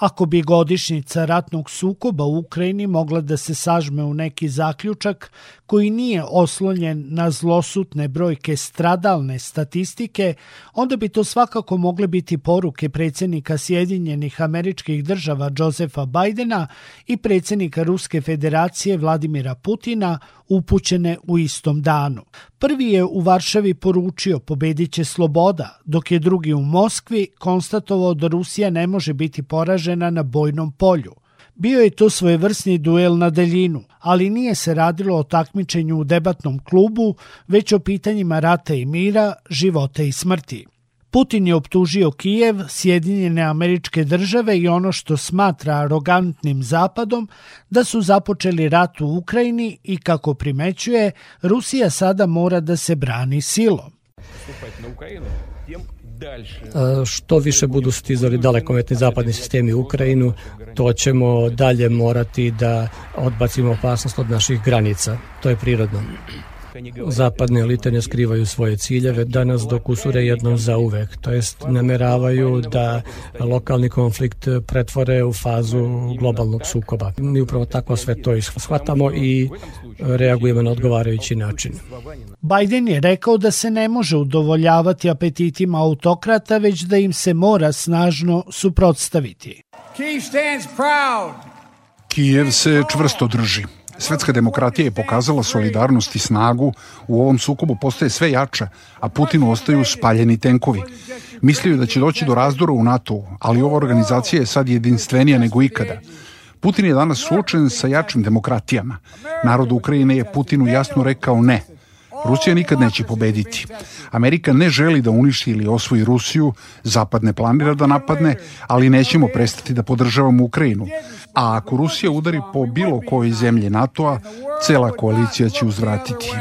Ako bi godišnjica ratnog sukoba u Ukrajini mogla da se sažme u neki zaključak koji nije oslonjen na zlosutne brojke stradalne statistike, onda bi to svakako mogle biti poruke predsjednika Sjedinjenih američkih država Josefa Bajdena i predsjednika Ruske federacije Vladimira Putina upućene u istom danu. Prvi je u Varšavi poručio pobedit će sloboda, dok je drugi u Moskvi konstatovao da Rusija ne može biti poražena na bojnom polju. Bio je to svojevrsni duel na daljinu, ali nije se radilo o takmičenju u debatnom klubu, već o pitanjima rata i mira, života i smrti. Putin je optužio Kijev, Sjedinjene američke države i ono što smatra arogantnim zapadom da su započeli rat u Ukrajini i kako primećuje, Rusija sada mora da se brani silom. Što više budu stizali dalekometni zapadni sistemi u Ukrajinu, to ćemo dalje morati da odbacimo opasnost od naših granica. To je prirodno. Zapadne elite ne skrivaju svoje ciljeve da nas dokusure jednom za uvek, to jest nameravaju da lokalni konflikt pretvore u fazu globalnog sukoba. Mi upravo tako sve to shvatamo i reagujemo na odgovarajući način. Biden je rekao da se ne može udovoljavati apetitima autokrata, već da im se mora snažno suprotstaviti. Kijev se čvrsto drži. Svetska demokratija je pokazala solidarnost i snagu, u ovom sukobu postaje sve jača, a Putinu ostaju spaljeni tenkovi. Mislio da će doći do razdora u NATO, ali ova organizacija je sad jedinstvenija nego ikada. Putin je danas suočen sa jačim demokratijama. Narod Ukrajine je Putinu jasno rekao ne. Rusija nikad neće pobediti. Amerika ne želi da uništi ili osvoji Rusiju, Zapad ne planira da napadne, ali nećemo prestati da podržavamo Ukrajinu. A ako Rusija udari po bilo kojoj zemlji NATO-a, cela koalicija će uzvratiti.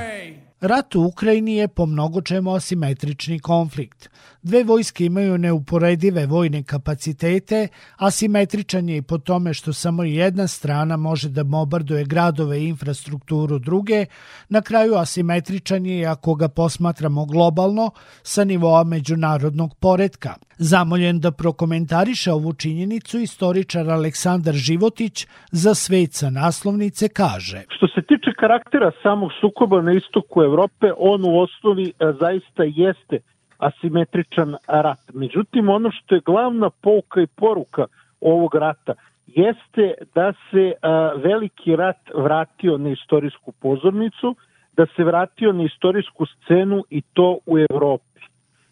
Rat u Ukrajini je po mnogo čemu asimetrični konflikt. Dve vojske imaju neuporedive vojne kapacitete, asimetričan je i po tome što samo jedna strana može da bombarduje gradove i infrastrukturu druge, na kraju asimetričan je ako ga posmatramo globalno sa nivoa međunarodnog poredka. Zamoljen da prokomentariše ovu činjenicu, istoričar Aleksandar Životić za svet sa naslovnice kaže. Što se tiče karaktera samog sukoba na istoku Evrope, on u osnovi e, zaista jeste asimetričan rat. Međutim, ono što je glavna pouka i poruka ovog rata jeste da se a, veliki rat vratio na istorijsku pozornicu, da se vratio na istorijsku scenu i to u Evropi.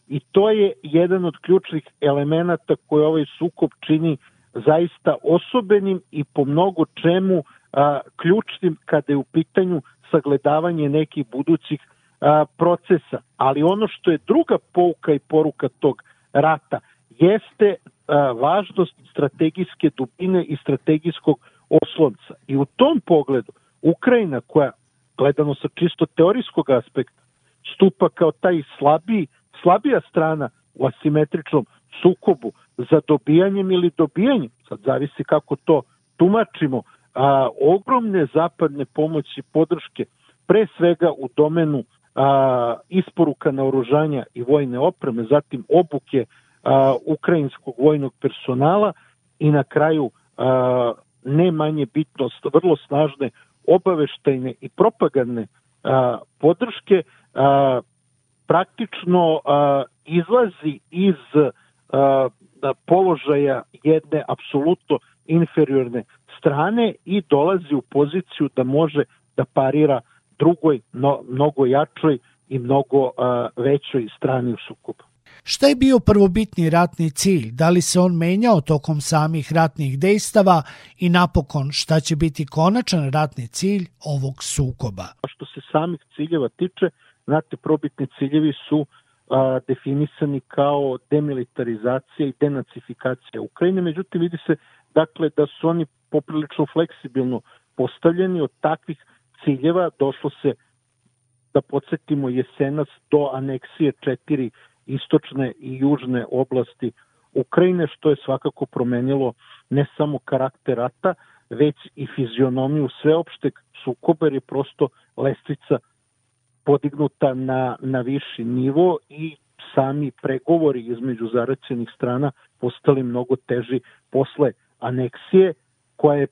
I to je jedan od ključnih elemenata koje ovaj sukob čini zaista osobenim i po mnogo čemu a, ključnim kada je u pitanju sagledavanje nekih budućih a, procesa. Ali ono što je druga pouka i poruka tog rata jeste a, važnost strategijske dubine i strategijskog oslonca. I u tom pogledu Ukrajina koja gledano sa čisto teorijskog aspekta stupa kao taj slabiji, slabija strana u asimetričnom sukobu za dobijanjem ili dobijanjem, sad zavisi kako to tumačimo, a, ogromne zapadne pomoći podrške pre svega u domenu a, isporuka naoružanja i vojne opreme, zatim obuke a, ukrajinskog vojnog personala i na kraju a, ne manje bitnost, vrlo snažne obaveštajne i propagandne a, podrške a, praktično a, izlazi iz a, položaja jedne apsolutno inferiorne strane i dolazi u poziciju da može da parira drugoj, no, mnogo jačoj i mnogo uh, većoj strani u sukobu. Šta je bio prvobitni ratni cilj? Da li se on menjao tokom samih ratnih dejstava i napokon šta će biti konačan ratni cilj ovog sukoba? Što se samih ciljeva tiče, znate, probitni ciljevi su a, definisani kao demilitarizacija i denacifikacija Ukrajine, međutim vidi se dakle da su oni poprilično fleksibilno postavljeni. Od takvih ciljeva došlo se da podsjetimo jesenas do aneksije četiri istočne i južne oblasti Ukrajine, što je svakako promenilo ne samo karakter rata, već i fizionomiju sveopšteg sukoba, jer je prosto lestvica podignuta na, na viši nivo i sami pregovori između zaraćenih strana postali mnogo teži posle aneksije koja je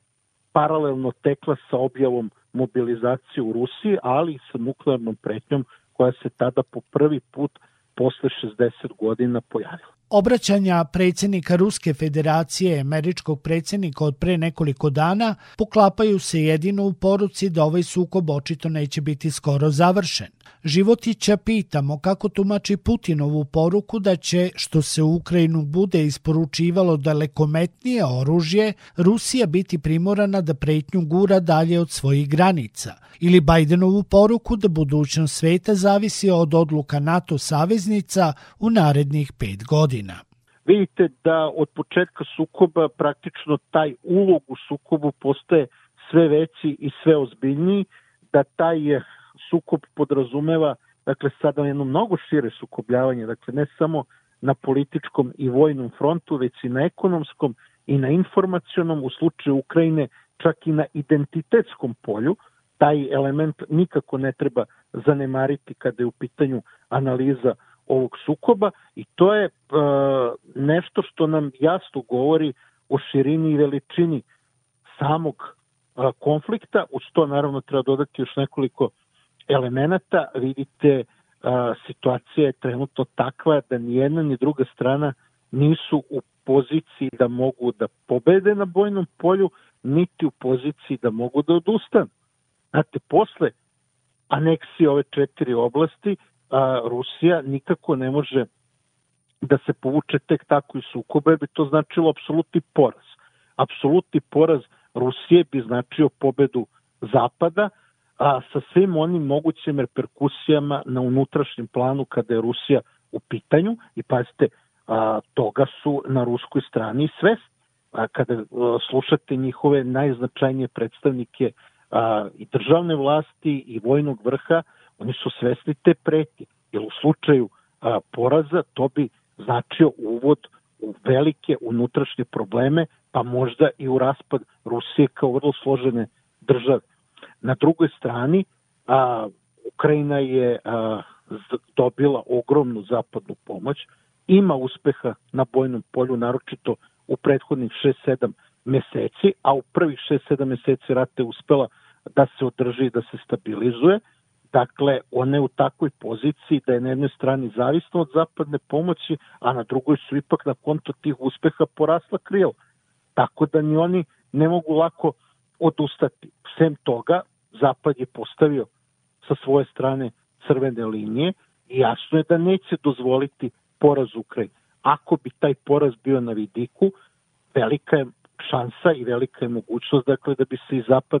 paralelno tekla sa objavom mobilizacije u Rusiji, ali i sa nuklearnom pretnjom koja se tada po prvi put posle 60 godina pojavila. Obraćanja predsjednika Ruske federacije američkog predsjednika od pre nekoliko dana poklapaju se jedino u poruci da ovaj sukob očito neće biti skoro završen. Životića pitamo kako tumači Putinovu poruku da će, što se u Ukrajinu bude isporučivalo dalekometnije oružje, Rusija biti primorana da pretnju gura dalje od svojih granica. Ili Bajdenovu poruku da budućnost sveta zavisi od odluka NATO saveznica u narednih pet godina. Vidite da od početka sukoba praktično taj ulog u sukobu postaje sve veći i sve ozbiljniji, da taj sukob podrazumeva dakle sada jedno mnogo šire sukobljavanje, dakle ne samo na političkom i vojnom frontu, već i na ekonomskom i na informacionom, u slučaju Ukrajine čak i na identitetskom polju, taj element nikako ne treba zanemariti kada je u pitanju analiza ovog sukoba i to je e, nešto što nam jasno govori o širini i veličini samog e, konflikta, uz to naravno treba dodati još nekoliko elemenata, vidite a, situacija je trenutno takva da ni jedna ni druga strana nisu u poziciji da mogu da pobede na bojnom polju, niti u poziciji da mogu da odustanu. Znate, posle aneksije ove četiri oblasti, a, Rusija nikako ne može da se povuče tek tako iz sukoba, bi to značilo apsolutni poraz. Apsolutni poraz Rusije bi značio pobedu Zapada, a, sa svim onim mogućim reperkusijama na unutrašnjem planu kada je Rusija u pitanju i pazite, a, toga su na ruskoj strani svesni. A, kada a, slušate njihove najznačajnije predstavnike a, i državne vlasti i vojnog vrha, oni su svesni te preti. Jer u slučaju a, poraza to bi značio uvod u velike unutrašnje probleme, pa možda i u raspad Rusije kao vrlo složene države. Na drugoj strani, a, Ukrajina je a, dobila ogromnu zapadnu pomoć, ima uspeha na bojnom polju, naročito u prethodnih 6-7 meseci, a u prvih 6-7 meseci rata je uspela da se održi i da se stabilizuje. Dakle, ona je u takvoj poziciji da je na jednoj strani zavisno od zapadne pomoći, a na drugoj su ipak na konto tih uspeha porasla krila. Tako da ni oni ne mogu lako odustati. Sem toga, Zapad je postavio sa svoje strane crvene linije i jasno je da neće dozvoliti poraz Ukrajine. Ako bi taj poraz bio na vidiku, velika je šansa i velika je mogućnost dakle, da bi se i Zapad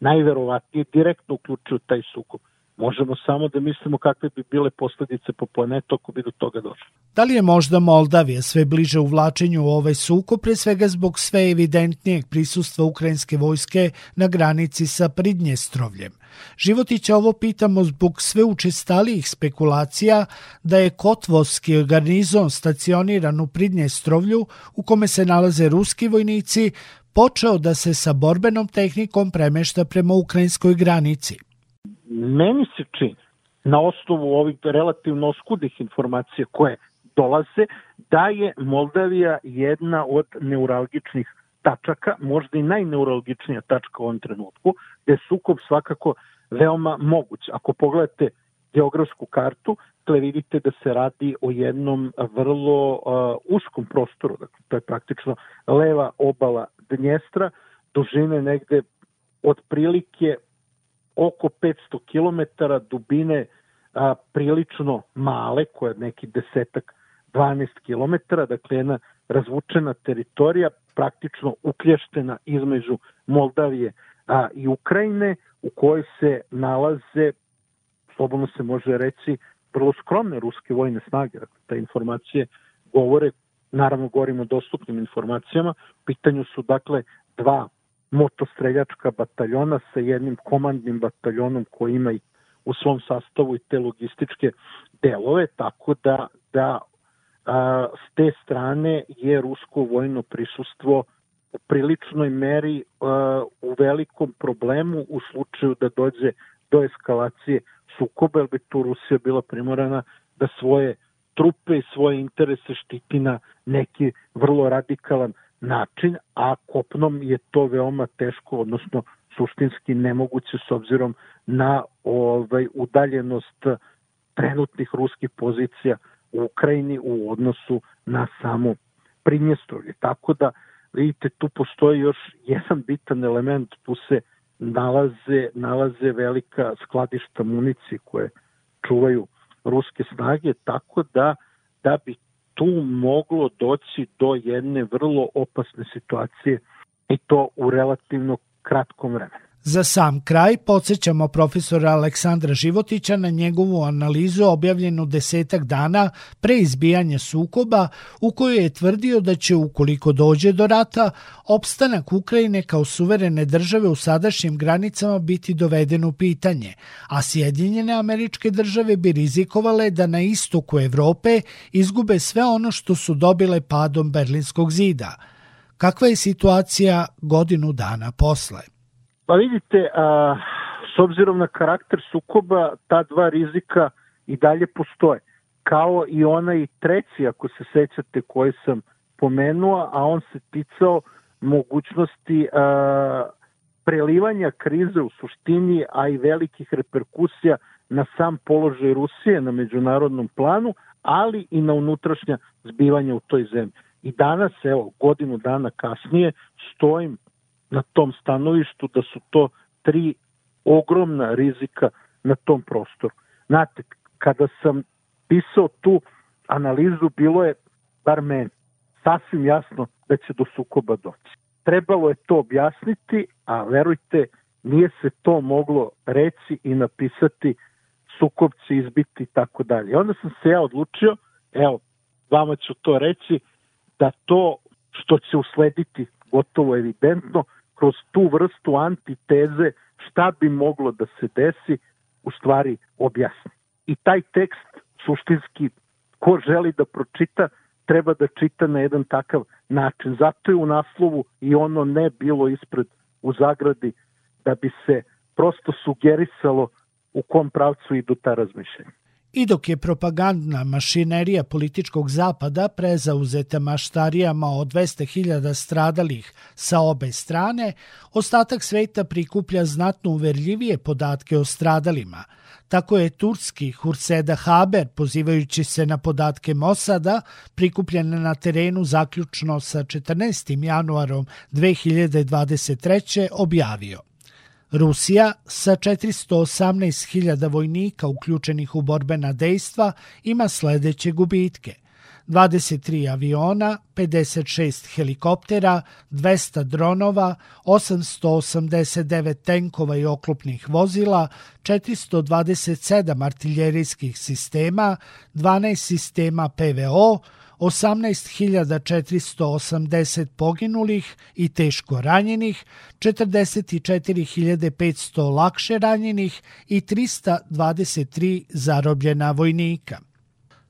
najverovatnije direktno uključio taj sukob. Možemo samo da mislimo kakve bi bile posledice po planetu ako bi do toga došlo. Da li je možda Moldavija sve bliže uvlačenju u ovaj suko, pre svega zbog sve evidentnijeg prisustva ukrajinske vojske na granici sa Pridnjestrovljem? Životića ovo pitamo zbog sve učestalijih spekulacija da je Kotvovski garnizon stacioniran u Pridnjestrovlju u kome se nalaze ruski vojnici počeo da se sa borbenom tehnikom premešta prema ukrajinskoj granici – meni se čini, na osnovu ovih relativno oskudih informacija koje dolaze, da je Moldavija jedna od neuralgičnih tačaka, možda i najneuralgičnija tačka u ovom trenutku, gde je sukob svakako veoma moguć. Ako pogledate geografsku kartu, tle vidite da se radi o jednom vrlo uh, uskom prostoru, dakle, to je praktično leva obala Dnjestra, dužine negde otprilike oko 500 km, dubine a, prilično male, koja je neki desetak 12 km, dakle jedna razvučena teritorija, praktično uklještena između Moldavije a, i Ukrajine, u kojoj se nalaze, slobodno se može reći, vrlo skromne ruske vojne snage. Dakle, te informacije govore, naravno govorimo o dostupnim informacijama, pitanju su dakle dva motostreljačka bataljona sa jednim komandnim bataljonom koji ima i u svom sastavu i te logističke delove, tako da, da a, s te strane je rusko vojno prisustvo u priličnoj meri a, u velikom problemu u slučaju da dođe do eskalacije sukoba, jer bi tu Rusija bila primorana da svoje trupe i svoje interese štiti na neki vrlo radikalan način, a kopnom je to veoma teško, odnosno suštinski nemoguće s obzirom na ovaj udaljenost trenutnih ruskih pozicija u Ukrajini u odnosu na samu Prinjestrovlje. Tako da, vidite, tu postoji još jedan bitan element, tu se nalaze, nalaze velika skladišta municije koje čuvaju ruske snage, tako da da bi tu moglo doći do jedne vrlo opasne situacije i to u relativno kratkom vremenu. Za sam kraj podsjećamo profesora Aleksandra Životića na njegovu analizu objavljenu desetak dana pre izbijanja sukoba u kojoj je tvrdio da će ukoliko dođe do rata, opstanak Ukrajine kao suverene države u sadašnjim granicama biti doveden u pitanje, a Sjedinjene američke države bi rizikovale da na istoku Evrope izgube sve ono što su dobile padom Berlinskog zida. Kakva je situacija godinu dana posle? Pa vidite, a, s obzirom na karakter sukoba, ta dva rizika i dalje postoje. Kao i onaj treći, ako se sećate, koji sam pomenuo, a on se ticao mogućnosti a, prelivanja krize u suštini, a i velikih reperkusija na sam položaj Rusije na međunarodnom planu, ali i na unutrašnja zbivanja u toj zemlji. I danas, evo, godinu dana kasnije, stojim na tom stanovištu da su to tri ogromna rizika na tom prostoru. Znate, kada sam pisao tu analizu, bilo je, bar meni, sasvim jasno da će do sukoba doći. Trebalo je to objasniti, a verujte, nije se to moglo reći i napisati sukob će izbiti i tako dalje. Onda sam se ja odlučio, evo, vama ću to reći, da to što će uslediti gotovo evidentno, kroz tu vrstu antiteze šta bi moglo da se desi, u stvari objasni. I taj tekst suštinski ko želi da pročita, treba da čita na jedan takav način. Zato je u naslovu i ono ne bilo ispred u zagradi da bi se prosto sugerisalo u kom pravcu idu ta razmišljenja. I dok je propagandna mašinerija političkog zapada prezauzeta maštarijama od 200.000 stradalih sa obe strane, ostatak sveta prikuplja znatno uverljivije podatke o stradalima. Tako je turski Hurseda Haber, pozivajući se na podatke Mosada, prikupljene na terenu zaključno sa 14. januarom 2023. objavio. Rusija sa 418.000 vojnika uključenih u borbena dejstva ima sledeće gubitke. 23 aviona, 56 helikoptera, 200 dronova, 889 tenkova i oklopnih vozila, 427 artiljerijskih sistema, 12 sistema PVO, 18.480 poginulih i teško ranjenih, 44.500 lakše ranjenih i 323 zarobljena vojnika.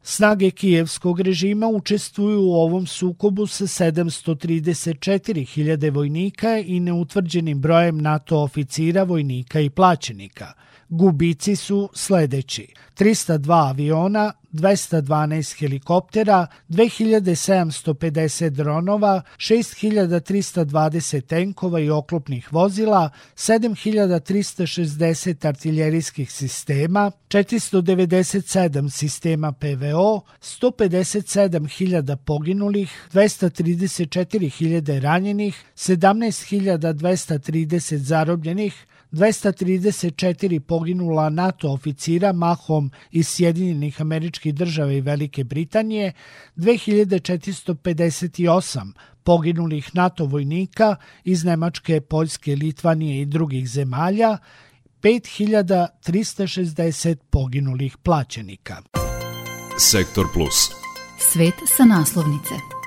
Snage kijevskog režima učestvuju u ovom sukobu sa 734.000 vojnika i neutvrđenim brojem NATO oficira, vojnika i plaćenika. Gubici su sledeći. 302 aviona, 212 helikoptera, 2750 dronova, 6320 tenkova i oklopnih vozila, 7360 artiljerijskih sistema, 497 sistema PVO, 157.000 poginulih, 234.000 ranjenih, 17.230 zarobljenih, 234 poginula NATO oficira mahom iz Sjedinjenih američkih država i Velike Britanije, 2458 poginulih NATO vojnika iz Nemačke, Poljske, Litvanije i drugih zemalja, 5360 poginulih plaćenika. Sektor Plus. Svet sa naslovnice.